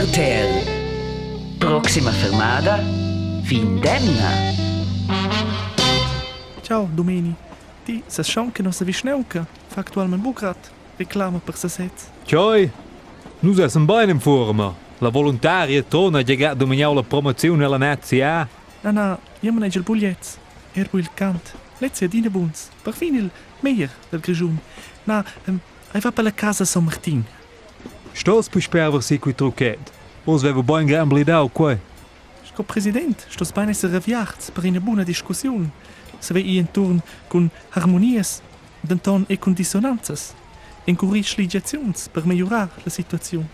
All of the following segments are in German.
Vertel. Próxima fermada, Vindemna. Ciao, Domini. Ti se que não se vishneuka, factualmente bucrat. Reclama per se set. Ciao! Nus esam bem in forma. La volontaria torna a chegar dominhar la promozione alla nazia. Na na, io maneggio il puglietz. Erbo il cant. Let's dine buns. Per fin il meyer del grigium. Na, um, vai para la casa São Martin. Što é. se pošpeva circuit roket? Ons hebben bem gambledao, quoi? Sr. Presidente, estou bem reviacht para uma boa discussão. Se vê em torno com harmonias, denton e com dissonâncias. Encourage ligações para melhorar a situação.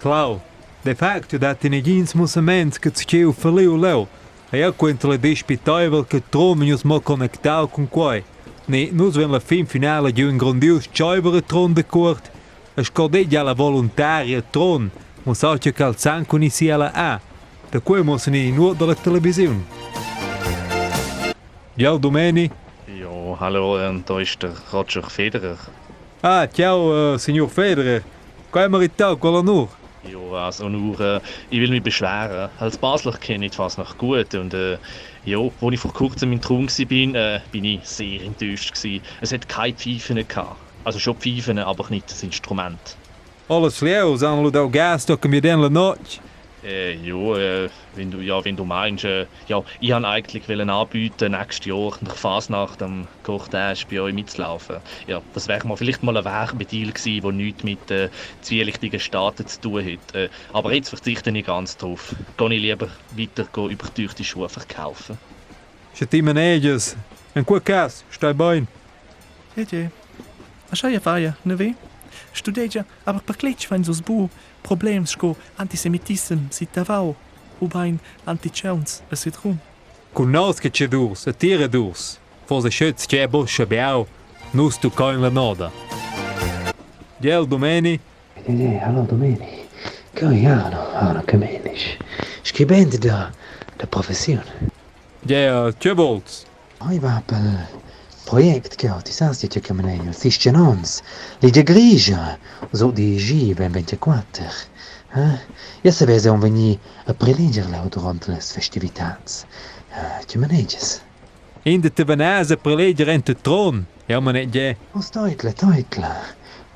Claro, de facto, da tinegins musament que tscheu faliu leu. É quanto lhe despeitável que tromos mo conectado com quoi. Ne, nos vem la fim final de um grandioso tchaiber tron de corte A scordeggia la volontaria tron. Mo sauce calzan con i alla A. Da quei mo se ne nuot dalla televisione. Ja, Domeni. Ja, hallo, ähm, da ist der Roger Federer. Ah, ciao, uh, signor Federer. Quai maritau, quella nur. Ja, also nur, äh, ich will mich beschweren. Als Basler kenne ich die Fasnacht gut und äh, ja, als ich vor kurzem in Traum war, bin, äh, bin ich sehr enttäuscht. Gewesen. Es hat keine Pfeifen gehabt. Also schon Pfeifen, aber nicht das Instrument. Alles leer, sanno da gas, da che mi den la noche. Äh, ja, äh, wenn du, ja, wenn du meinst, äh, ja, ich wollte eigentlich wollen anbieten, nächstes Jahr nach Fasnacht am Kochtage bei euch mitzulaufen. Ja, das wäre mal vielleicht mal ein Werbedeal gewesen, der nichts mit äh, zwielichtigen Staaten zu tun hat. Äh, aber jetzt verzichte ich ganz drauf. Gehe ich lieber weiter go überteuchte Schuhe verkaufen. Se ti maneges. En qua cas, stai bem. Jeje. Așa je vaja, ne ve? Študeja, ampak pa klečvaň zo zbu, problemsko antisemitism si taval, hubain antičevnc a si trum. Kunovske če durs, a tire durs, foze šec če bo še bjav, nus tu kojn la noda. Jel domeni? Ej, alo domeni. Kaj jano, ano, kaj meniš? Škibend da, da profesijon. Jel, če bolc? Oj, vapel, projekt gratis till kriminell sistgenans ligger grija zo di given 24. Ja se veze on veni a preleger la durant las festivitats. Tu maneges. Inde te venaz a preleger ente tron. Ja manet je. Ostoitla, toitla.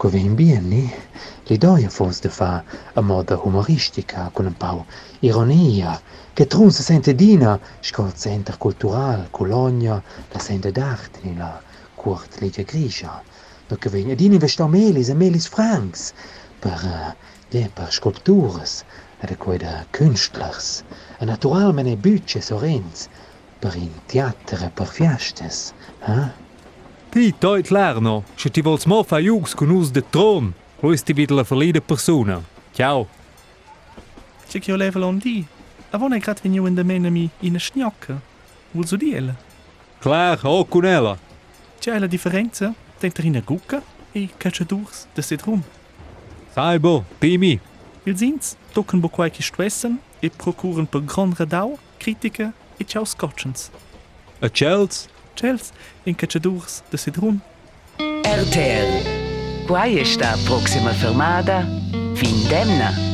Co ven bien, ni? L'idea fos de fa a moda humoristica, con un pau ironia, che trun se sente dina, scol center cultural, Colonia, la sente d'arte, ni la court ligia grigia. No che ven adini vestau melis e melis francs, per, uh, de, per sculptures, ed coi de künstlers, e naturalmente bütche sorens, per in teatre, per fiestes, eh? Ti, toit lerno. Se ti vols mo fa jugs con us de tron. Lo is ti wieder la verlida persona. Ciao. C'è che io level on di. Avone grat veniu in de menami in a schnocca. Vul su diela. Klar, ho con ella. C'è la differenza? Denter in a gucca e cacciadurs de sit rum. Sai bo, timi. Il zins tocken bo qualche stressen e procuren per gran radau, critica e ciao scotchens. A Chels. Chels, en catchadurs de Cedrun. RTL. Guaie sta proxima fermada, fin demna.